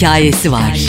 hikayesi var.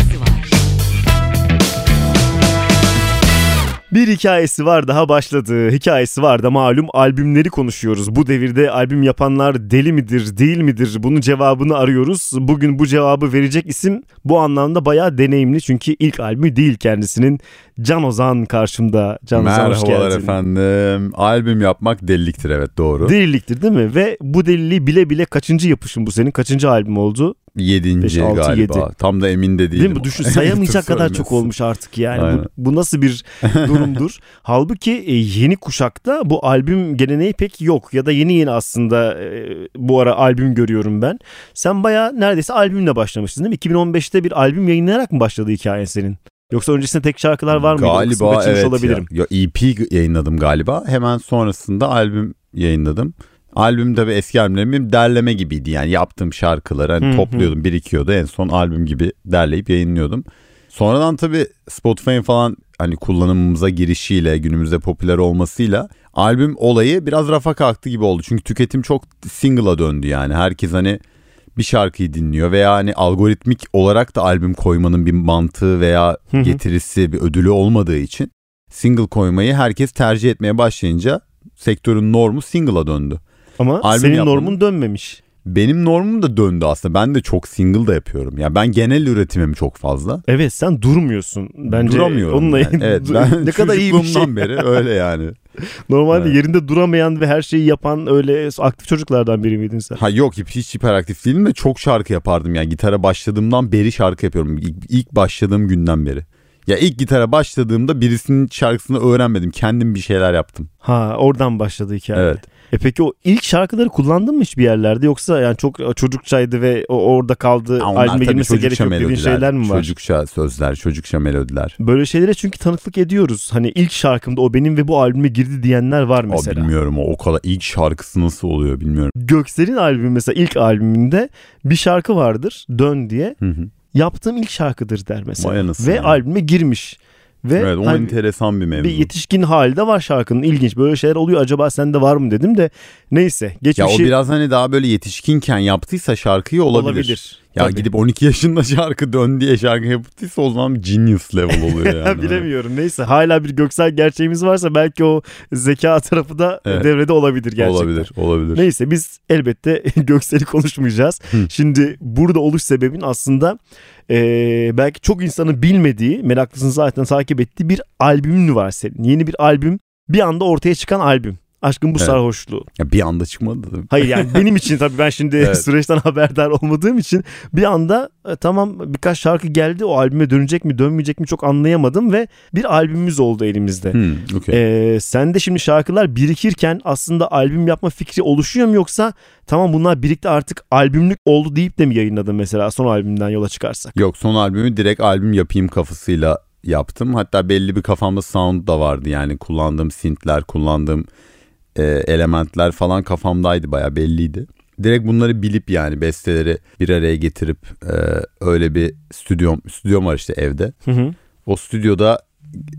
Bir hikayesi var daha başladı. Hikayesi var da malum albümleri konuşuyoruz. Bu devirde albüm yapanlar deli midir, değil midir? Bunun cevabını arıyoruz. Bugün bu cevabı verecek isim bu anlamda bayağı deneyimli. Çünkü ilk albümü değil kendisinin. Can Ozan karşımda. Can Ozan hoş Merhabalar geldin. efendim. Albüm yapmak deliliktir evet doğru. Deliliktir değil mi? Ve bu deliliği bile bile kaçıncı yapışın bu senin? Kaçıncı albüm oldu? Yedinci Beş, altı, galiba. yedi. Tam da emin de değilim. Değil mi? Düşün sayamayacak kadar çok olmuş artık yani. Bu, bu nasıl bir durumdur? Halbuki e, yeni kuşakta bu albüm geleneği pek yok ya da yeni yeni aslında e, bu ara albüm görüyorum ben. Sen baya neredeyse albümle başlamışsın değil mi? 2015'te bir albüm yayınlayarak mı başladı hikayen senin? Yoksa öncesinde tek şarkılar var mıydı? Galiba evet olabilirim. ya. ya. EP yayınladım galiba. Hemen sonrasında albüm yayınladım. Albüm tabii eski albümlerim derleme gibiydi yani yaptığım şarkıları hani topluyordum birikiyordu en son albüm gibi derleyip yayınlıyordum. Sonradan tabii Spotify'ın falan hani kullanımımıza girişiyle günümüzde popüler olmasıyla albüm olayı biraz rafa kalktı gibi oldu. Çünkü tüketim çok single'a döndü yani herkes hani bir şarkıyı dinliyor veya hani algoritmik olarak da albüm koymanın bir mantığı veya getirisi bir ödülü olmadığı için single koymayı herkes tercih etmeye başlayınca sektörün normu single'a döndü. Ama Albüm senin yapmanın- normun dönmemiş. Benim normum da döndü aslında. Ben de çok single da yapıyorum. Ya ben genel üretimim çok fazla. Evet sen durmuyorsun. Bence Duramıyorum. onunla yani. Evet ben ne kadar iyi bir şey. beri öyle yani. Normalde Evet. yerinde duramayan ve her şeyi yapan öyle aktif çocuklardan biri miydin sen? Ha yok hiç, hiç hiperaktif değilim de çok şarkı yapardım yani gitara başladığımdan beri şarkı yapıyorum. İlk, ilk başladığım günden beri. Ya ilk gitara başladığımda birisinin şarkısını öğrenmedim. Kendim bir şeyler yaptım. Ha oradan başladı hikaye. Evet. E peki o ilk şarkıları kullandın mı hiçbir yerlerde yoksa yani çok çocukçaydı ve orada kaldı albüme girmesi gerek yok dediğin şeyler mi var? Çocukça sözler, çocukça melodiler. Böyle şeylere çünkü tanıklık ediyoruz. Hani ilk şarkımda o benim ve bu albüme girdi diyenler var O mesela. bilmiyorum o, o kadar ilk şarkısı nasıl oluyor bilmiyorum. Göksel'in albümü mesela ilk albümünde bir şarkı vardır Dön diye. Hı hı. Yaptığım ilk şarkıdır der mesela. Ve ya. albüme girmiş. Ve Evet o hani enteresan bir mevzu. bir yetişkin halde var şarkının. İlginç böyle şeyler oluyor. Acaba sende var mı dedim de neyse Ya geçmişi o biraz hani daha böyle yetişkinken yaptıysa şarkıyı olabilir. olabilir. Ya Tabii. gidip 12 yaşında şarkı dön diye şarkı yaptıysa o zaman genius level oluyor yani. Bilemiyorum. Neyse hala bir göksel gerçeğimiz varsa belki o zeka tarafı da Evet. devrede olabilir gerçekten. Olabilir, olabilir. Neyse biz elbette Göksel'i konuşmayacağız. Hı. Şimdi burada oluş sebebin aslında eee, belki çok insanın bilmediği, meraklısını zaten takip ettiği bir albümün var senin. Yeni bir albüm, bir anda ortaya çıkan albüm. Aşkın bu Evet. sarhoşluğu. Ya bir anda çıkmadı. Hayır yani benim için tabii ben şimdi Evet. süreçten haberdar olmadığım için bir anda e, tamam birkaç şarkı geldi o albüme dönecek mi dönmeyecek mi çok anlayamadım ve bir albümümüz oldu elimizde. Hmm, okey. Ee, sen de şimdi şarkılar birikirken aslında albüm yapma fikri oluşuyor mu yoksa tamam bunlar birikti artık albümlük oldu deyip de mi yayınladın mesela son albümden yola çıkarsak? Yok son albümü direkt albüm yapayım kafasıyla yaptım. Hatta belli bir kafamda sound da vardı yani kullandığım synthler, kullandığım e, elementler falan kafamdaydı baya belliydi. Direkt bunları bilip yani besteleri bir araya getirip e, öyle bir stüdyom, stüdyom var işte evde. Hı hı. O stüdyoda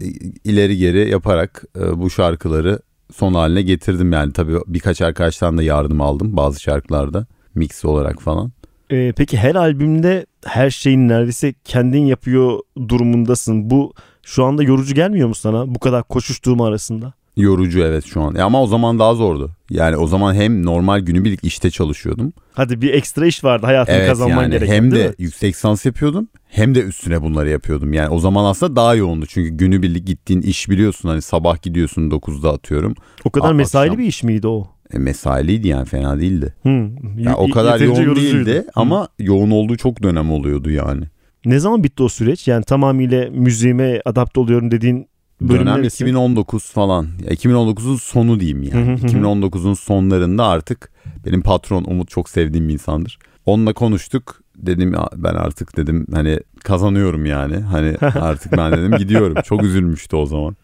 e, ileri geri yaparak e, bu şarkıları son haline getirdim yani tabii birkaç arkadaştan da yardım aldım bazı şarkılarda mix olarak falan. Ee, peki her albümde her şeyin neredeyse kendin yapıyor durumundasın. Bu şu anda yorucu gelmiyor mu sana bu kadar koşuştuğum arasında? Yorucu evet şu an. E ama o zaman daha zordu. Yani o zaman hem normal günübirlik işte çalışıyordum. Hadi bir ekstra iş vardı hayatını Evet kazanman yani gereken hem de mi? yüksek lisans yapıyordum hem de üstüne bunları yapıyordum. Yani o zaman aslında daha yoğundu. Çünkü günübirlik gittiğin iş biliyorsun hani sabah gidiyorsun 9'da atıyorum. O kadar mesaili bir iş miydi o? E, mesailiydi yani fena değildi. Hı. Ya o kadar yoğun yorucuydu. değildi ama yoğun olduğu çok dönem oluyordu yani. Ne zaman bitti o süreç? Yani tamamıyla müziğime adapte oluyorum dediğin Dönem neresi? 2019 falan. Ya 2019'un sonu diyeyim yani. Hı hı hı. 2019'un sonlarında artık benim patron Umut çok sevdiğim bir insandır. Onunla konuştuk. Dedim "Ya ben artık dedim hani kazanıyorum yani. Hani artık ben dedim gidiyorum. Çok üzülmüştü o zaman.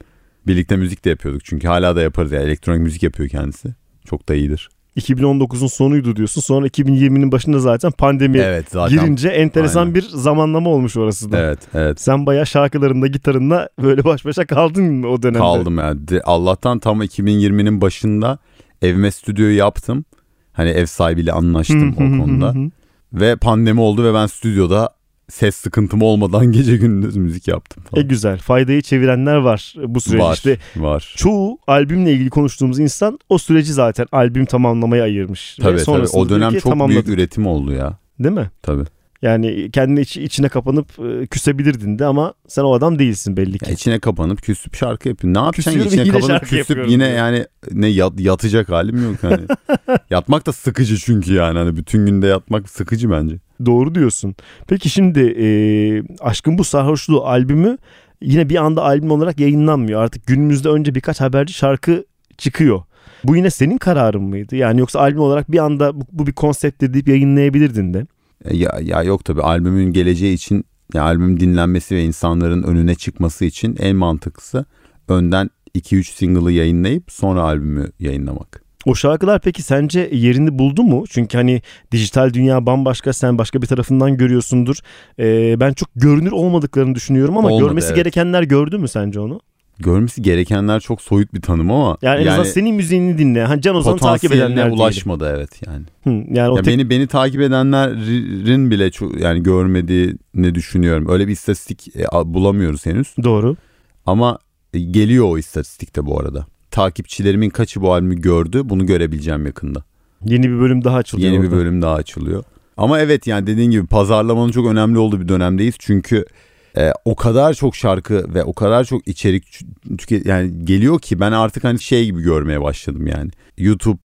Birlikte müzik de yapıyorduk çünkü hala da yaparız ya. Elektronik müzik yapıyor kendisi. Çok da iyidir. 2019'un sonuydu diyorsun. Sonra 2020'nin başında zaten pandemi Evet zaten. girince enteresan Aynen. bir zamanlama olmuş orası da. Evet evet. Sen bayağı şarkılarında gitarınla böyle baş başa kaldın mı o dönemde? Kaldım yani. De- Allah'tan tam 2020'nin başında evime stüdyoyu yaptım. Hani ev sahibiyle anlaştım o konuda. Ve pandemi oldu ve ben stüdyoda ses sıkıntım olmadan gece gündüz müzik yaptım E falan. güzel. Faydayı çevirenler var bu süreç. var, İşte var. çoğu albümle ilgili konuştuğumuz insan o süreci zaten albüm tamamlamaya ayırmış. Tabii tabii. O dönem çok tamamladım. büyük üretim oldu ya. Değil mi? Tabii. Yani kendini iç- içine kapanıp e, küsebilirdin de ama sen o adam değilsin belli ki. Ya içine kapanıp küsüp şarkı yapıyorsun. Ne yapacaksın? Küsüyorum, içine yine kapanıp şarkı küsüp yapıyorum yine diyor. yani ne yat- yatacak halim yok hani. Yatmak da sıkıcı çünkü yani hani bütün günde yatmak sıkıcı bence. Doğru diyorsun. Peki şimdi e, Aşkın Bu Sarhoşluğu albümü yine bir anda albüm olarak yayınlanmıyor. Artık günümüzde önce birkaç haberci şarkı çıkıyor. Bu yine senin kararın mıydı? Yani yoksa albüm olarak bir anda bu, bu bir konsept deyip yayınlayabilirdin de. E, Ya, ya yok tabii albümün geleceği için ya albüm dinlenmesi ve insanların önüne çıkması için en mantıklısı önden 2-3 single'ı yayınlayıp sonra albümü yayınlamak. O şarkılar peki sence yerini buldu mu? Çünkü hani dijital dünya bambaşka sen başka bir tarafından görüyorsundur. Ee, ben çok görünür olmadıklarını düşünüyorum ama Olmadı, görmesi evet. gerekenler gördü mü sence onu? Görmesi gerekenler çok soyut bir tanım ama Yani, en azından senin müziğini dinle. Hani Can Ozan'ı takip edenler diyelim. ulaşmadı evet yani. Hı, yani o Ya tek- beni beni takip edenlerin bile çok yani görmediğini düşünüyorum. Öyle bir istatistik e, bulamıyoruz henüz. Doğru. Ama e, geliyor o istatistikte bu arada. Takipçilerimin kaçı bu albümü gördü bunu görebileceğim yakında. Yeni bir bölüm daha açılıyor. Yeni bir orada. bölüm daha açılıyor. Ama evet yani dediğin gibi pazarlamanın çok önemli olduğu bir dönemdeyiz. Çünkü e, o kadar çok şarkı ve o kadar çok içerik yani geliyor ki ben artık hani şey gibi görmeye başladım yani. YouTube,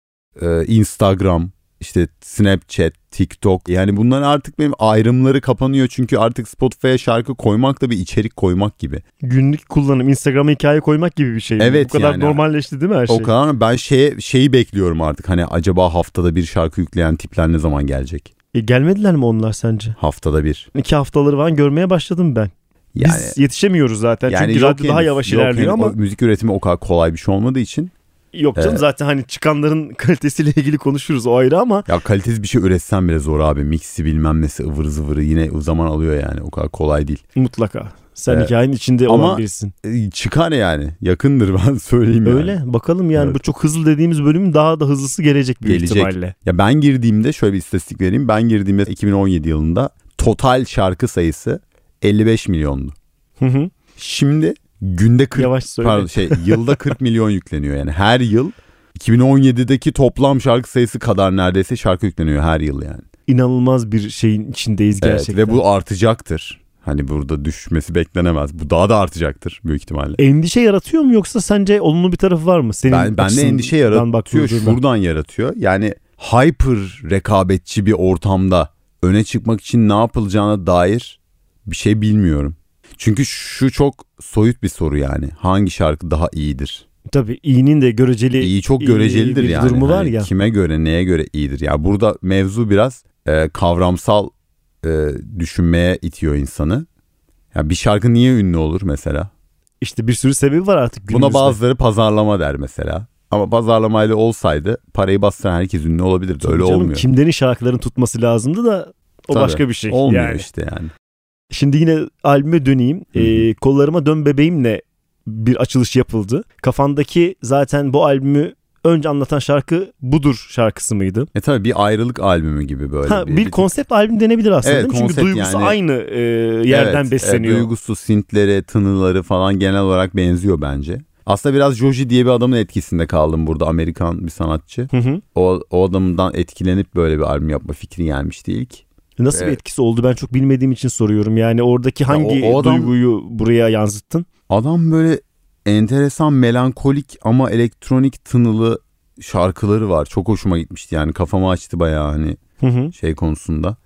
e, Instagram, işte Snapchat, TikTok yani bunlar artık benim ayrımları kapanıyor çünkü artık Spotify'a şarkı koymak da bir içerik koymak gibi. Günlük kullanım, Instagram'a hikaye koymak gibi bir şey. Evet Bu kadar yani. normalleşti değil mi her şey? O kadar ben şeye şeyi bekliyorum artık hani acaba haftada bir şarkı yükleyen tipler ne zaman gelecek? E, gelmediler mi onlar sence? Haftada bir. İki haftaları falan görmeye başladım ben. Yani Biz yetişemiyoruz zaten çünkü yok radyo daha henüz, yavaş yok ilerliyor henüz. ama O müzik üretimi o kadar kolay bir şey olmadığı için yok canım Evet. zaten hani çıkanların kalitesiyle ilgili konuşuruz o ayrı ama ya kalitesiz bir şey üretsen bile zor abi. Mixi bilmem nesi ıvır zıvırı yine zaman alıyor yani o kadar kolay değil. mutlaka. Sen Evet. hikayenin içinde Ama- olan birisin. E, çıkar yani yakındır ben söyleyeyim yani. Öyle bakalım yani Evet. bu çok hızlı dediğimiz bölümün daha da hızlısı gelecek büyük Gelecek. ihtimalle. Ya ben girdiğimde şöyle bir istatistik vereyim. Ben girdiğimde 2017 yılında total şarkı sayısı 55 milyondu. Hı hı. Şimdi günde 40 Yavaş söyle. pardon şey yılda 40 milyon yükleniyor yani her yıl 2017'deki toplam şarkı sayısı kadar neredeyse şarkı yükleniyor her yıl yani. İnanılmaz bir şeyin içindeyiz Evet, gerçekten. ve bu artacaktır. Hani burada düşmesi beklenemez. Bu daha da artacaktır büyük ihtimalle. Endişe yaratıyor mu yoksa sence olumlu bir tarafı var mı? Senin Ben, bende endişe yaratıyor. Şuradan yaratıyor. Yani hyper rekabetçi bir ortamda öne çıkmak için ne yapılacağına dair bir şey bilmiyorum. Çünkü şu çok soyut bir soru yani. Hangi şarkı daha iyidir? Tabii iyinin de göreceli İyi çok iyi görecelidir bir yani. durumu var Hani ya. Kime göre neye göre iyidir? Ya burada mevzu biraz e, kavramsal e, düşünmeye itiyor insanı. Ya bir şarkı niye ünlü olur mesela? İşte bir sürü sebebi var artık Buna günümüzde. bazıları pazarlama der mesela. Ama pazarlamayla olsaydı parayı bastıran herkes ünlü olabilirdi. Tabii Öyle canım, olmuyor. Kimlerin şarkılarını tutması lazımdı da o Tabii, başka bir şey. Olmuyor yani. işte yani. Şimdi yine albüme döneyim. Ee, kollarıma dön bebeğimle bir açılış yapıldı. Kafandaki zaten bu albümü önce anlatan şarkı budur şarkısı mıydı? E tabii bir ayrılık albümü gibi böyle. ha, bir, konsept albüm denebilir aslında Evet, değil mi? Çünkü duygusu yani- aynı e, yerden Evet, besleniyor. E, duygusu, sintleri, tınıları falan genel olarak benziyor bence. Aslında biraz Joji diye bir adamın etkisinde kaldım burada. Amerikan bir sanatçı. Hı hı. O, o adamdan etkilenip böyle bir albüm yapma fikri gelmişti ilk. Nasıl bir Evet. etkisi oldu ben çok bilmediğim için soruyorum. Yani oradaki hangi o- o adam- duyguyu buraya yansıttın? Adam böyle enteresan melankolik ama elektronik tınılı şarkıları var. Çok hoşuma gitmişti yani kafamı açtı bayağı hani Hı hı. şey konusunda.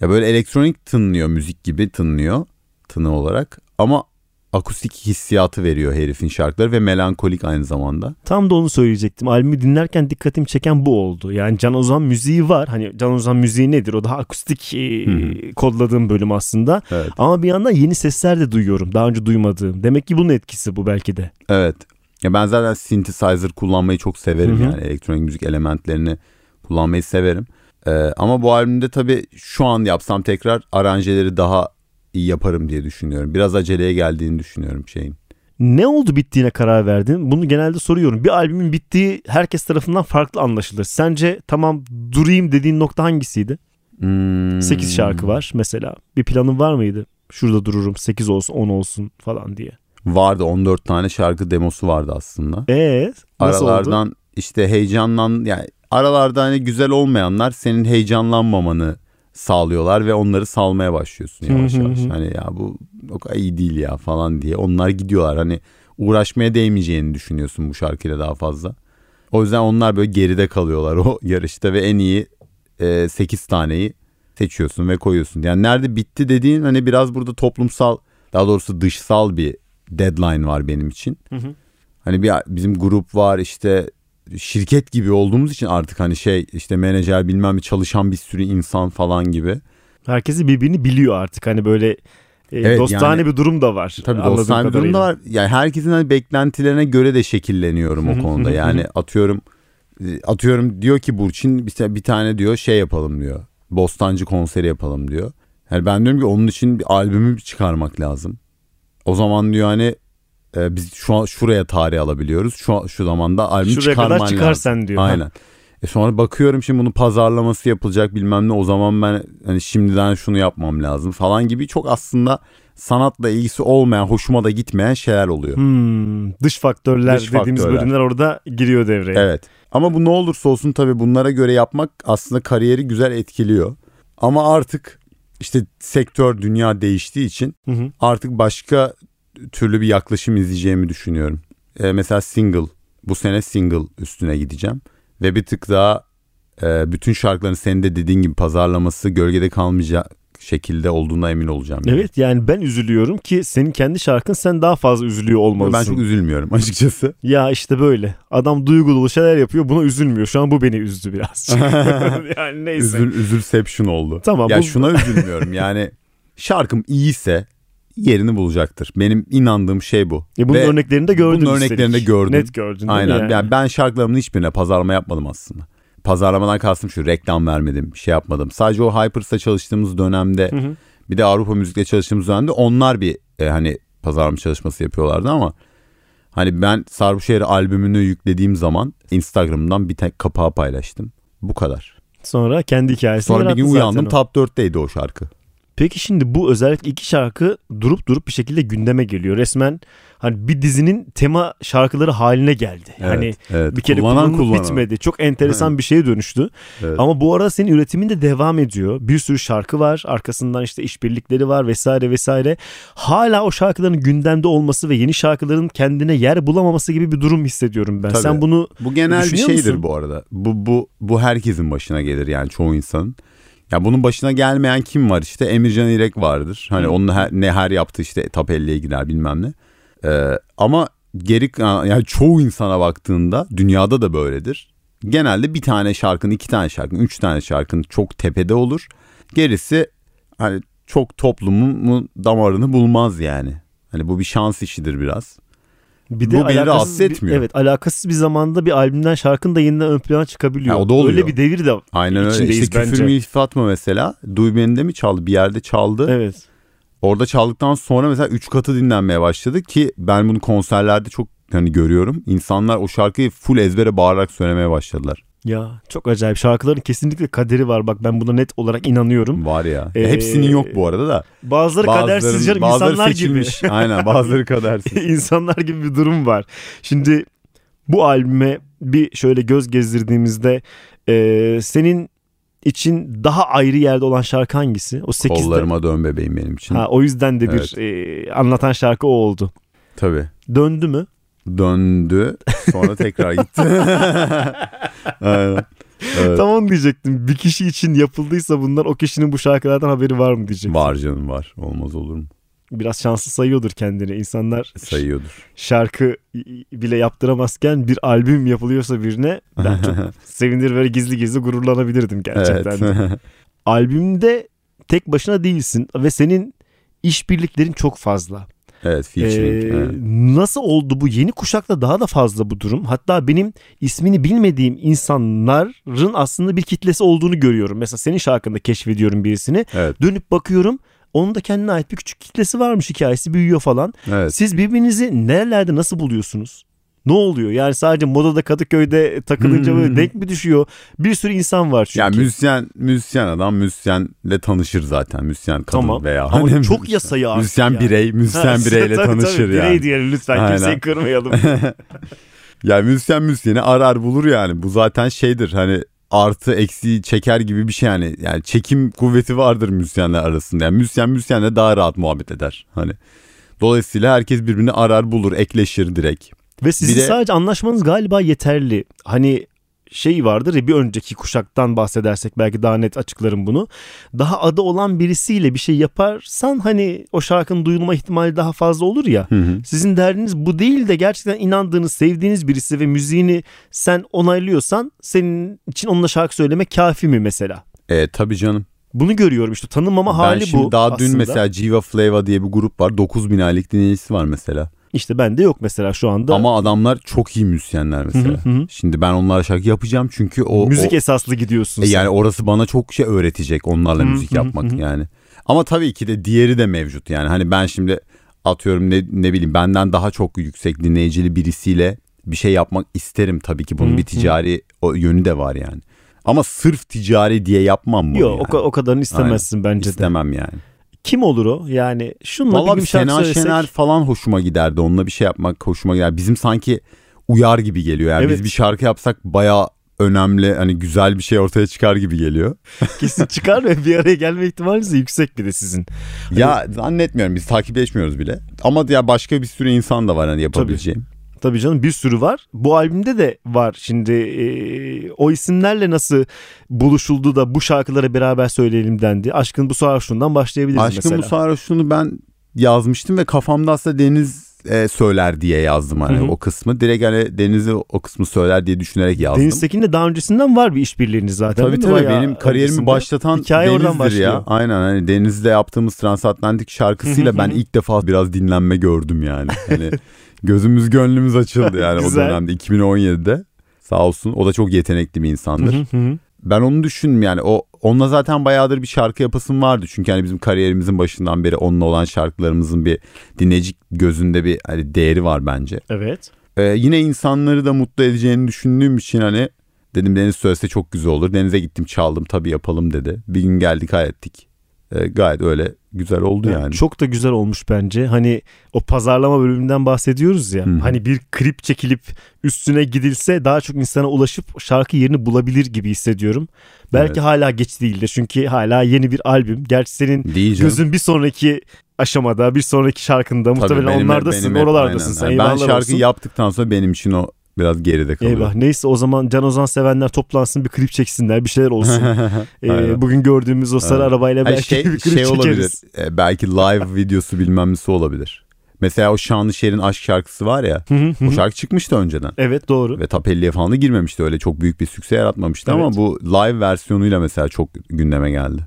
Ya böyle elektronik tınlıyor müzik gibi tınlıyor tını olarak ama akustik hissiyatı veriyor herifin şarkıları ve melankolik aynı zamanda. Tam da onu söyleyecektim. Albümü dinlerken dikkatimi çeken bu oldu. Yani Can Ozan müziği var. Hani Can Ozan müziği nedir? O daha akustik e, Hı kodladığım bölüm aslında. Evet. Ama bir yandan yeni sesler de duyuyorum. Daha önce duymadığım. Demek ki bunun etkisi bu belki de. Evet. Ya ben zaten synthesizer kullanmayı çok severim Hı hı. yani elektronik müzik elementlerini kullanmayı severim. Ee, ama bu albümde tabii şu an yapsam tekrar aranjeleri daha yaparım diye düşünüyorum. Biraz aceleye geldiğini düşünüyorum şeyin. Ne oldu bittiğine karar verdin? Bunu genelde soruyorum. Bir albümün bittiği herkes tarafından farklı anlaşılır. Sence tamam durayım dediğin nokta hangisiydi? Hmm. 8 şarkı var mesela. Bir planın var mıydı? Şurada dururum 8 olsun 10 olsun falan diye. Vardı 14 tane şarkı demosu vardı aslında. Ee, nasıl Aralardan oldu? işte heyecanlan yani aralarda hani güzel olmayanlar senin heyecanlanmamanı sağlıyorlar ve onları salmaya başlıyorsun yavaş yavaş. Hani ya bu o kadar iyi değil ya falan diye. Onlar gidiyorlar hani uğraşmaya değmeyeceğini düşünüyorsun bu şarkıyla daha fazla. O yüzden onlar böyle geride kalıyorlar o yarışta ve en iyi 8 taneyi seçiyorsun ve koyuyorsun. Yani nerede bitti dediğin hani biraz burada toplumsal daha doğrusu dışsal bir deadline var benim için. Hı hı. Hani bir bizim grup var işte şirket gibi olduğumuz için artık hani şey işte menajer bilmem bir çalışan bir sürü insan falan gibi. Herkesi birbirini biliyor artık. Hani böyle e, Evet, dostane yani- bir durum da var. Tabii dostane bir durum da var. Yani herkesin hani beklentilerine göre de şekilleniyorum o konuda. Yani atıyorum e, atıyorum diyor ki Burçin bir, bir tane diyor şey yapalım diyor. Bostancı konseri yapalım diyor. Yani ben diyorum ki onun için bir albümü çıkarmak lazım. O zaman diyor hani e, biz şu an şuraya tarih alabiliyoruz. Şu şu zamanda albüm Şuraya çıkarman kadar çıkar lazım. diyor. Aynen. E sonra bakıyorum şimdi bunun pazarlaması yapılacak bilmem ne o zaman ben hani şimdiden şunu yapmam lazım falan gibi çok aslında sanatla ilgisi olmayan hoşuma da gitmeyen şeyler oluyor. Hmm, dış faktörler Dış dediğimiz faktörler. bölümler orada giriyor devreye. Evet. Ama bu ne olursa olsun tabii bunlara göre yapmak aslında kariyeri güzel etkiliyor. Ama artık işte sektör dünya değiştiği için Hı hı. artık başka türlü bir yaklaşım izleyeceğimi düşünüyorum. E, mesela single bu sene single üstüne gideceğim ve bir tık daha e, bütün şarkıların senin de dediğin gibi pazarlaması gölgede kalmayacak şekilde olduğuna emin olacağım. yani. Evet yani ben üzülüyorum ki senin kendi şarkın sen daha fazla üzülüyor olmalısın. Ben çok üzülmüyorum açıkçası. Ya işte böyle. Adam duygulu şeyler yapıyor buna üzülmüyor. Şu an bu beni üzdü biraz. yani neyse. Üzül, üzülception oldu. Tamam, Ya bu- şuna üzülmüyorum yani şarkım iyiyse yerini bulacaktır. Benim inandığım şey bu. E bunun Ve örneklerini de gördün Bunun örneklerini de gördüm. Net gördün değil mi Aynen. yani? Yani ben şarkılarımın hiçbirine pazarlama yapmadım aslında. Pazarlamadan kastım şu reklam vermedim, şey yapmadım. Sadece o Hypers'ta çalıştığımız dönemde Hı hı. bir de Avrupa Müzik'te çalıştığımız dönemde onlar bir e, hani pazarlama çalışması yapıyorlardı ama hani ben Sarbuşehir albümünü yüklediğim zaman Instagram'dan bir tek kapağı paylaştım. Bu kadar. Sonra kendi hikayesini Sonra bir gün uyandım o. top 4'teydi o şarkı. Peki şimdi bu özellikle iki şarkı durup durup bir şekilde gündeme geliyor. Resmen hani bir dizinin tema şarkıları haline geldi. hani Evet, evet. bir kere Kullanan kullanan. bitmedi. Çok enteresan bir şeye dönüştü. Evet. Ama bu arada senin üretimin de devam ediyor. Bir sürü şarkı var. Arkasından işte işbirlikleri var vesaire vesaire. Hala o şarkıların gündemde olması ve yeni şarkıların kendine yer bulamaması gibi bir durum hissediyorum ben. Tabii. Sen bunu Bu genel bir şeydir musun? bu arada. Bu bu bu herkesin başına gelir yani çoğu insanın. Ya bunun başına gelmeyen kim var işte Emircan İrek vardır. Hani Hı. onun her, ne her yaptığı işte top 50'ye girer bilmem ne. Ee, ama geri yani çoğu insana baktığında dünyada da böyledir. Genelde bir tane şarkının, iki tane şarkının, üç tane şarkının çok tepede olur. Gerisi hani çok toplumun damarını bulmaz yani. Hani bu bir şans işidir biraz. Bir Bu beni rahatsız bir- etmiyor. evet alakasız bir zamanda bir albümden şarkın da yeniden ön plana çıkabiliyor. Ha, o da oluyor. Öyle bir devir de Aynen öyle. İşte bence. Küfür Milli Fatma mesela Duy Beni'de mi çaldı? Bir yerde çaldı. Evet. Orada çaldıktan sonra mesela 3 katı dinlenmeye başladı ki ben bunu konserlerde çok hani görüyorum. İnsanlar o şarkıyı full ezbere bağırarak söylemeye başladılar. Ya çok acayip. Şarkıların kesinlikle kaderi var. Bak ben buna net olarak inanıyorum. Var ya. Ee, Hepsinin yok bu arada da. Bazıları kadersiz canım bazıları insanlar gibi. seçilmiş. Aynen bazıları kadersiz. insanlar gibi bir durum var. Şimdi bu albüme bir şöyle göz gezdirdiğimizde e, senin için daha ayrı yerde olan şarkı hangisi? O 8'de. Kollarıma dön bebeğim benim için. Ha, o yüzden de bir e, anlatan şarkı o oldu. Tabii. Döndü mü? Döndü. Sonra tekrar gitti. Aynen. Evet. Tam onu diyecektim. Bir kişi için yapıldıysa bunlar o kişinin bu şarkılardan haberi var mı diyecektim. Var canım var. Olmaz olur mu? Biraz şanslı sayıyordur kendini. İnsanlar Sayıyordur. şarkı bile yaptıramazken bir albüm yapılıyorsa birine ben çok sevinir ve gizli gizli gururlanabilirdim gerçekten. Evet. Albümde tek başına değilsin ve senin işbirliklerin çok fazla. Evet featuring. Ee, evet. Nasıl oldu bu? Yeni kuşakta daha da fazla bu durum. Hatta benim ismini bilmediğim insanların aslında bir kitlesi olduğunu görüyorum. Mesela senin şarkında keşfediyorum birisini. Evet. Dönüp bakıyorum. Onun da kendine ait bir küçük kitlesi varmış hikayesi büyüyor falan. Evet. Siz birbirinizi nerelerde nasıl buluyorsunuz? Ne oluyor? Yani sadece modada Kadıköy'de takılınca böyle denk mi düşüyor? Bir sürü insan var çünkü. Yani müzisyen, müzisyen adam müzisyenle tanışır zaten. Müzisyen kadın Tamam. veya. Ama hani çok yasayı artık Müzisyen yani. birey, müzisyen Ha, bireyle tabii, tanışır tabii, yani. Birey diyelim lütfen Aynen. kimseyi kırmayalım. Yani müzisyen müzisyeni arar bulur yani. Bu zaten şeydir hani artı eksiği çeker gibi bir şey yani. Yani çekim kuvveti vardır müzisyenler arasında. Yani müzisyen müzisyenle daha rahat muhabbet eder. Hani dolayısıyla herkes birbirini arar bulur, ekleşir direkt. Ve sizin de- sadece anlaşmanız galiba yeterli. Hani şey vardır ya bir önceki kuşaktan bahsedersek belki daha net açıklarım bunu. Daha adı olan birisiyle bir şey yaparsan hani o şarkının duyulma ihtimali daha fazla olur ya. Hı hı. Sizin derdiniz bu değil de gerçekten inandığınız, sevdiğiniz birisi ve müziğini sen onaylıyorsan senin için onunla şarkı söylemek kafi mi mesela? E tabii canım. Bunu görüyorum işte tanımama ben hali şimdi bu daha aslında. dün mesela Jiva Flava diye bir grup var. 9000 aylık dinleyicisi var mesela. İşte bende yok mesela şu anda. Ama adamlar çok iyi müzisyenler mesela. Hı hı hı. Şimdi ben onlara şarkı yapacağım çünkü o Müzik o- esaslı gidiyorsun E yani orası bana çok şey öğretecek onlarla Hı, müzik hı, yapmak hı. yani. Ama tabii ki de diğeri de mevcut yani. Hani ben şimdi atıyorum ne, ne bileyim benden daha çok yüksek dinleyicili birisiyle bir şey yapmak isterim tabii ki. Bunun Hı, bir hı. ticari o yönü de var yani. Ama sırf ticari diye yapmam bunu Yok yani. o, o kadarını istemezsin bence de. İstemem yani. Kim olur o? Yani şununla Valla bir gün şarkı Sena söylesek. Şener falan hoşuma giderdi. Onunla bir şey yapmak hoşuma gider. Bizim sanki uyar gibi geliyor. Yani Evet. biz bir şarkı yapsak baya önemli hani güzel bir şey ortaya çıkar gibi geliyor. Kesin çıkar ve bir araya gelme ihtimaliniz de yüksek bir de sizin. Ya zannetmiyorum biz takip etmiyoruz bile. Ama ya başka bir sürü insan da var hani yapabileceğim. Tabii canım bir sürü var. Bu albümde de var. Şimdi e, o isimlerle nasıl buluşuldu da bu şarkıları beraber söyleyelim dendi. Aşkın bu sarhoşluğundan başlayabiliriz Aşkın mesela. bu sarhoşluğunu ben yazmıştım ve kafamda aslında Deniz e, söyler diye yazdım hani Hı hı. o kısmı. Direkt hani Deniz'i o kısmı söyler diye düşünerek yazdım. Deniz Tekin'le daha öncesinden var bir işbirliğiniz zaten. Tabii tabii Bayağı benim kariyerimi öncesinde. başlatan Hikaye oradan Deniz'dir başlıyor. ya. Aynen hani Deniz'le yaptığımız transatlantik şarkısıyla Hı hı ben ilk defa biraz dinlenme gördüm yani. Hani gözümüz gönlümüz açıldı yani o dönemde 2017'de. Sağ olsun o da çok yetenekli bir insandır. Hı hı hı. Ben onu düşündüm yani o onunla zaten bayağıdır bir şarkı yapasım vardı. Çünkü hani bizim kariyerimizin başından beri onunla olan şarkılarımızın bir dinleyici gözünde bir hani değeri var bence. Evet. Ee, yine insanları da mutlu edeceğini düşündüğüm için hani dedim Deniz söylese çok güzel olur. Denize gittim çaldım tabii yapalım dedi. Bir gün geldik hallettik. Ee, gayet öyle güzel oldu Yani yani. Çok da güzel olmuş bence. Hani o pazarlama bölümünden bahsediyoruz ya. Hı. Hani bir klip çekilip üstüne gidilse daha çok insana ulaşıp şarkı yerini bulabilir gibi hissediyorum. Belki Evet. hala geç değildir. Çünkü hala yeni bir albüm. Gerçi senin Değil canım. gözün bir sonraki aşamada, bir sonraki şarkında Tabii muhtemelen benim- onlardasın, benim oralardasın aynen. sen. Yani ben Eyvallah şarkı olsun. yaptıktan sonra benim için o biraz geride kalıyor. Eyvah. Neyse o zaman Can Ozan sevenler toplansın bir klip çeksinler bir şeyler olsun. Ee, bugün gördüğümüz o sarı Aynen. arabayla belki şey, bir klip şey olabilir. çekeriz. e, belki live videosu bilmem nesi olabilir. Mesela o Şanlışer'in aşk şarkısı var ya. Hı hı hı. O şarkı çıkmıştı önceden. Evet doğru. Ve 50'ye falan da girmemişti. Öyle çok büyük bir sükse yaratmamıştı ama Evet. bu live versiyonuyla mesela çok gündeme geldi.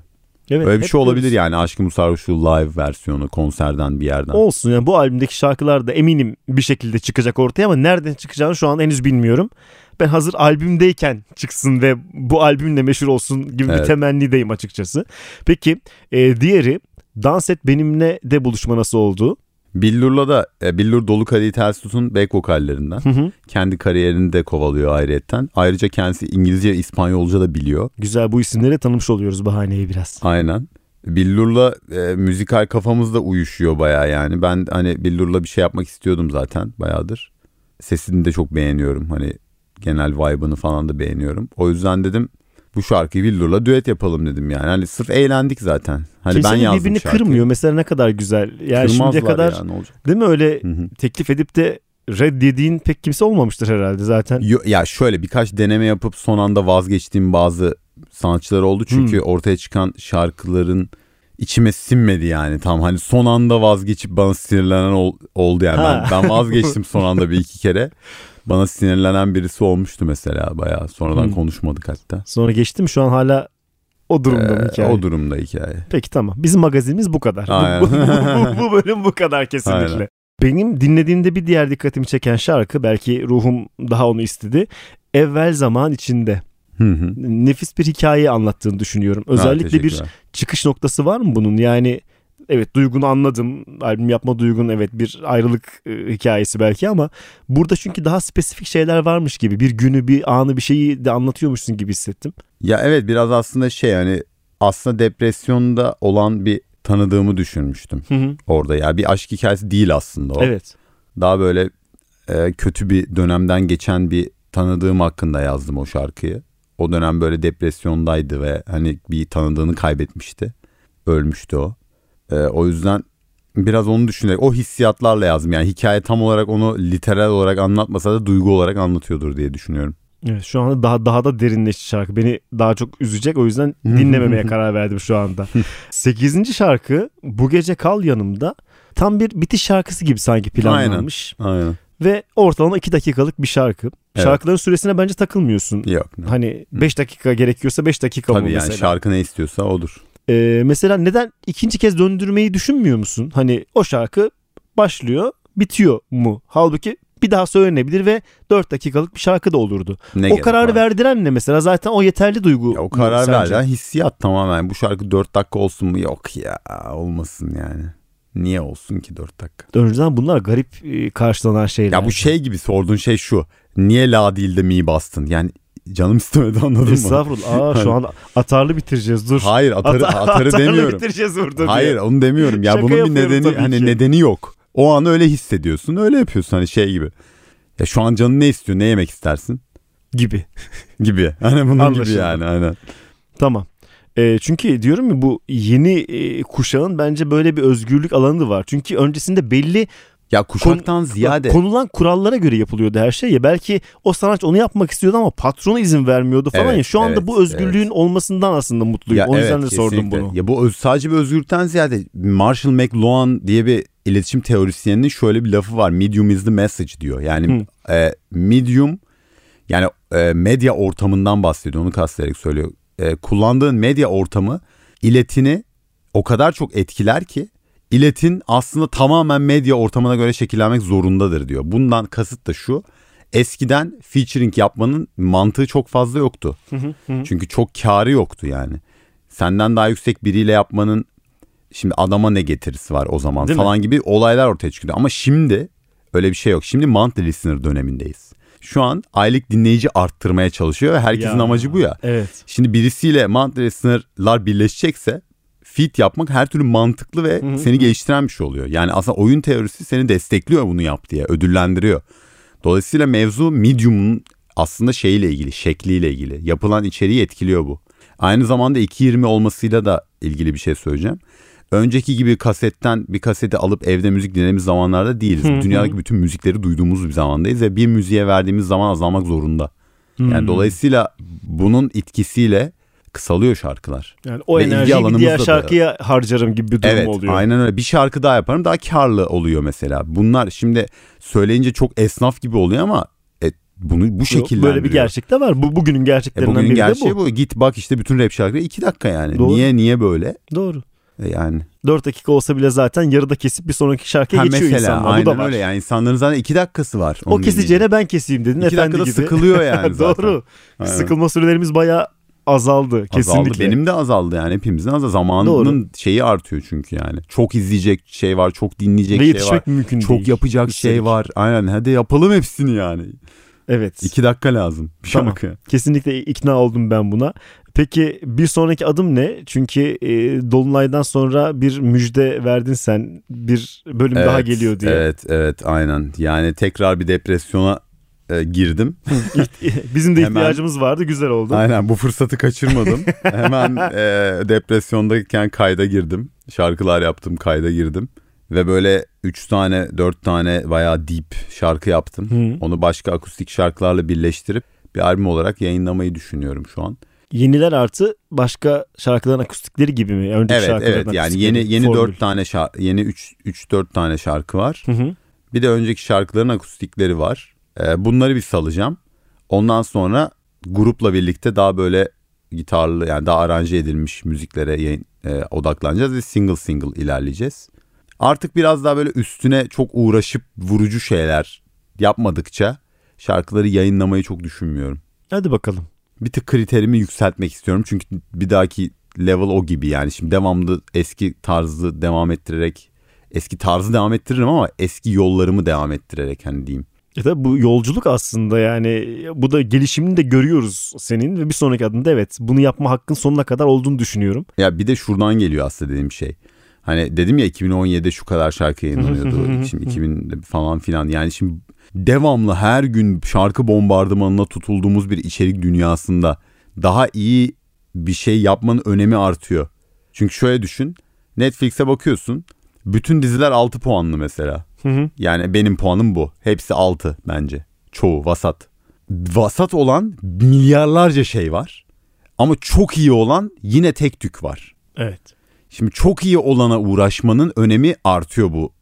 Evet, Öyle bir şey olabilir diyoruz. yani Aşkım Sarhoşluğu live versiyonu konserden bir yerden. Olsun yani bu albümdeki şarkılar da eminim bir şekilde çıkacak ortaya ama nereden çıkacağını şu an henüz bilmiyorum. Ben hazır albümdeyken çıksın ve bu albümle meşhur olsun gibi bir Evet. temennideyim açıkçası. Peki e, diğeri Dans Et Benimle de buluşma nasıl oldu? Billur'la da e, Billur Dolu Kadehi Ters Tut'un back vokallerinden. Hı hı. Kendi kariyerini de kovalıyor ayrıyetten. Ayrıca kendisi İngilizce ve İspanyolca da biliyor. Güzel bu isimleri tanımış oluyoruz bahaneyi biraz. Aynen. Billur'la e, müzikal kafamız da uyuşuyor baya yani. Ben hani Billur'la bir şey yapmak istiyordum zaten bayağıdır. Sesini de çok beğeniyorum. Hani genel vibe'ını falan da beğeniyorum. O yüzden dedim bu şarkıyı Billur'la düet yapalım dedim yani. Hani sırf eğlendik zaten. Hani ben Kimsenin yazdım birbirini şarkıyı. kırmıyor mesela ne kadar güzel. Yani şimdiye kadar ya, ne olacak? değil mi öyle Hı hı. teklif edip de reddediğin pek kimse olmamıştır herhalde zaten. Yo- ya şöyle birkaç deneme yapıp son anda vazgeçtiğim bazı sanatçılar oldu. Çünkü ortaya çıkan şarkıların içime sinmedi yani tam hani son anda vazgeçip bana sinirlenen ol- oldu yani Ha. ben, ben vazgeçtim son anda bir iki kere bana sinirlenen birisi olmuştu mesela bayağı sonradan Hmm. konuşmadık hatta Sonra geçti mi şu an hala o durumda mı Ee, hikaye? o durumda hikaye Peki tamam. Bizim magazinimiz bu kadar. Bu-. Bu, bu, bu bölüm bu kadar kesinlikle. Aynen. Benim dinlediğimde bir diğer dikkatimi çeken şarkı belki ruhum daha onu istedi. Evvel zaman içinde. Hı hı. Nefis bir hikaye anlattığını düşünüyorum. Ha, Özellikle bir teşekkürler. çıkış noktası var mı bunun? Yani evet duygunu anladım. Albüm yapma duygun evet bir ayrılık e, hikayesi belki ama burada çünkü daha spesifik şeyler varmış gibi. Bir günü, bir anı, bir şeyi de anlatıyormuşsun gibi hissettim. Ya evet biraz aslında şey hani aslında depresyonda olan bir tanıdığımı düşünmüştüm Hı hı. orada. Ya bir aşk hikayesi değil aslında o. Evet. Daha böyle e, kötü bir dönemden geçen bir tanıdığım hakkında yazdım o şarkıyı. O dönem böyle depresyondaydı ve hani bir tanıdığını kaybetmişti. Ölmüştü o. E, o yüzden biraz onu düşünerek o hissiyatlarla yazdım. Yani hikaye tam olarak onu literal olarak anlatmasa da duygu olarak anlatıyordur diye düşünüyorum. Evet şu anda daha daha da derinleşti şarkı. Beni daha çok üzecek o yüzden dinlememeye karar verdim şu anda. Sekizinci şarkı Bu Gece Kal Yanımda. Tam bir bitiş şarkısı gibi sanki planlanmış. Aynen. Ve ortalama 2 dakikalık bir şarkı. Evet. Şarkıların süresine bence takılmıyorsun. Yok. Hani 5 dakika gerekiyorsa 5 dakika mı Tabii yani mesela? şarkı ne istiyorsa odur. Ee, mesela neden ikinci kez döndürmeyi düşünmüyor musun? Hani o şarkı başlıyor bitiyor mu? Halbuki bir daha söylenebilir ve 4 dakikalık bir şarkı da olurdu. Ne o kararı var? verdiren ne mesela? Zaten o yeterli duygu. Ya o karar verden hissiyat tamamen. Bu şarkı 4 dakika olsun mu? Yok ya olmasın yani. Niye olsun ki 4 dakika? Önceden bunlar garip e, karşılanan şeyler. Ya bu şey gibi sorduğun şey şu. Niye la değil de mi bastın? Yani canım istemedi anladın mı? Estağfurullah. Aa, şu an atarlı bitireceğiz dur. Hayır atarı, Ata- atarı demiyorum. bitireceğiz burada diye. Hayır onu demiyorum. Ya Şaka bunun bir yapıyorum nedeni tabii hani ki. nedeni yok. O an öyle hissediyorsun. Öyle yapıyorsun hani şey gibi. Ya şu an canın ne istiyor? Ne yemek istersin? Gibi. Gibi. Hani bunun gibi Anlaşıldı. yani aynen. Tamam. E, çünkü diyorum ya bu yeni e, kuşağın bence böyle bir özgürlük alanı var. Çünkü öncesinde belli Ya kuşaktan ziyade konulan kurallara göre yapılıyordu her şey ya. Belki o sanatçı onu yapmak istiyordu ama patronu izin vermiyordu falan Evet, ya. Şu anda evet, bu özgürlüğün evet. olmasından aslında mutluyum. o yüzden de sordum kesinlikle. bunu. Ya bu sadece bir özgürlükten ziyade Marshall McLuhan diye bir iletişim teorisyeninin şöyle bir lafı var. Medium is the message diyor. Yani e, medium yani e, medya ortamından bahsediyor. Onu kastederek söylüyor. E, kullandığın medya ortamı iletini o kadar çok etkiler ki iletin aslında tamamen medya ortamına göre şekillenmek zorundadır diyor. Bundan kasıt da şu. Eskiden featuring yapmanın mantığı çok fazla yoktu. Çünkü çok karı yoktu yani. Senden daha yüksek biriyle yapmanın şimdi adama ne getirisi var o zaman Değil mi? falan gibi olaylar ortaya çıkıyor. Ama şimdi öyle bir şey yok. Şimdi monthly listener dönemindeyiz. Şu an aylık dinleyici arttırmaya çalışıyor ve herkesin Ya, amacı bu ya. Evet. Şimdi birisiyle monthly listener'lar birleşecekse fit yapmak her türlü mantıklı ve seni geliştiren bir şey oluyor. Yani aslında oyun teorisi seni destekliyor bunu yap diye, ödüllendiriyor. Dolayısıyla mevzu medium'un aslında şeyle ilgili, şekliyle ilgili. Yapılan içeriği etkiliyor bu. Aynı zamanda 2.20 olmasıyla da ilgili bir şey söyleyeceğim. Önceki gibi kasetten bir kaseti alıp evde müzik dinlediğimiz zamanlarda değiliz. Dünyadaki bütün müzikleri duyduğumuz bir zamandayız ve bir müziğe verdiğimiz zaman azalmak zorunda. Yani dolayısıyla bunun etkisiyle kısalıyor şarkılar. Yani o Ve enerjiyi bir diğer da- şarkıya harcarım gibi bir durum Evet oluyor. aynen öyle. Bir şarkı daha yaparım daha karlı oluyor mesela. Bunlar şimdi söyleyince çok esnaf gibi oluyor ama e, bunu bu şekilde Böyle bir gerçek de var. Bu bugünün E, gerçeklerinden bugünün biri gerçeği de bu. bu. Git bak işte bütün rap şarkıları iki dakika yani. Doğru. Niye niye böyle? Doğru. E, yani. 4 dakika olsa bile zaten yarıda kesip bir sonraki şarkıya Ha, geçiyor mesela insanlar. aynen Bu da var. öyle yani insanların zaten iki dakikası var. O keseceğine ben keseyim dedin. İki efendi dakikada gibi. sıkılıyor yani zaten. Doğru. Aynen. Sıkılma sürelerimiz bayağı azaldı. Azaldı. Kesinlikle. Benim de azaldı yani hepimizin azaldı. Zamanının Doğru. şeyi artıyor çünkü yani. Çok izleyecek şey var, çok dinleyecek Ve şey var. mümkün Çok değil. yapacak Üstelik. şey var. Aynen hadi yapalım hepsini yani. Evet. İki dakika lazım bir Tamam. şarkı. Kesinlikle ikna oldum ben buna. Peki bir sonraki adım ne? Çünkü e, Dolunay'dan sonra bir müjde verdin sen. Bir bölüm daha Evet, geliyor diye. Evet evet aynen. Yani tekrar bir depresyona e, girdim. Bizim de Hemen- ihtiyacımız vardı. Güzel oldu. Aynen bu fırsatı kaçırmadım. Hemen e, depresyondayken kayda girdim. Şarkılar yaptım kayda girdim. Ve böyle 3 tane 4 tane bayağı deep şarkı yaptım. Hı. Onu başka akustik şarkılarla birleştirip bir albüm olarak yayınlamayı düşünüyorum şu an. Yeniler artı başka şarkıların akustikleri gibi mi? Önceki Evet evet yani yeni yeni formül. 4 tane şarkı yeni 3 3 4 tane şarkı var. Hı hı. Bir de önceki şarkıların akustikleri var. Ee, bunları bir salacağım. Ondan sonra grupla birlikte daha böyle gitarlı yani daha aranje edilmiş müziklere yayın- e, odaklanacağız ve single single ilerleyeceğiz. Artık biraz daha böyle üstüne çok uğraşıp vurucu şeyler yapmadıkça şarkıları yayınlamayı çok düşünmüyorum. Hadi bakalım. Bir tık kriterimi yükseltmek istiyorum çünkü bir dahaki level o gibi yani. Şimdi devamlı eski tarzı devam ettirerek eski tarzı devam ettiririm ama eski yollarımı devam ettirerek hani diyeyim. E tabi bu yolculuk aslında yani bu da gelişimini de görüyoruz senin ve bir sonraki adımda evet bunu yapma hakkın sonuna kadar olduğunu düşünüyorum. Ya bir de şuradan geliyor aslında dediğim şey. Hani dedim ya 2017'de şu kadar şarkı yayınlanıyordu. şimdi 2000 falan filan. Yani şimdi devamlı her gün şarkı bombardımanına tutulduğumuz bir içerik dünyasında daha iyi bir şey yapmanın önemi artıyor. Çünkü şöyle düşün. Netflix'e bakıyorsun. Bütün diziler 6 puanlı mesela. Yani benim puanım bu. Hepsi 6 bence. Çoğu vasat. Vasat olan milyarlarca şey var. Ama çok iyi olan yine tek tük var. Evet. Şimdi çok iyi olana uğraşmanın önemi artıyor bu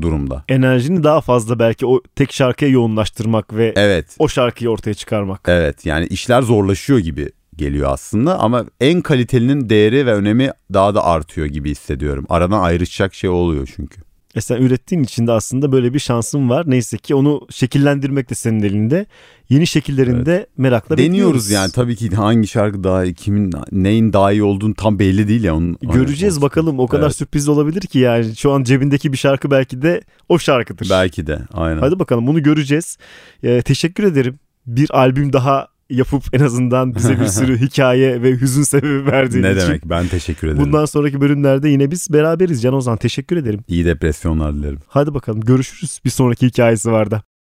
durumda. Enerjini daha fazla belki o tek şarkıya yoğunlaştırmak ve Evet. o şarkıyı ortaya çıkarmak. Evet yani işler zorlaşıyor gibi geliyor aslında ama en kalitelinin değeri ve önemi daha da artıyor gibi hissediyorum. Aradan ayrışacak şey oluyor çünkü. E sen ürettiğin için de aslında böyle bir şansın var. Neyse ki onu şekillendirmek de senin elinde. Yeni şekillerinde merakla Deniyoruz bekliyoruz. yani tabii ki hangi şarkı daha iyi, kimin neyin daha iyi olduğunu tam belli değil ya. Onun, Göreceğiz Olsun. bakalım o kadar Evet. sürpriz olabilir ki yani şu an cebindeki bir şarkı belki de o şarkıdır. Belki de aynen. Hadi bakalım bunu göreceğiz. Ee, teşekkür ederim. Bir albüm daha yapıp en azından bize bir sürü hikaye ve hüzün sebebi verdiğin ne için. demek ben teşekkür ederim. Bundan sonraki bölümlerde yine biz beraberiz Can Ozan. Teşekkür ederim. İyi depresyonlar dilerim. Hadi bakalım görüşürüz bir sonraki hikayesi var da.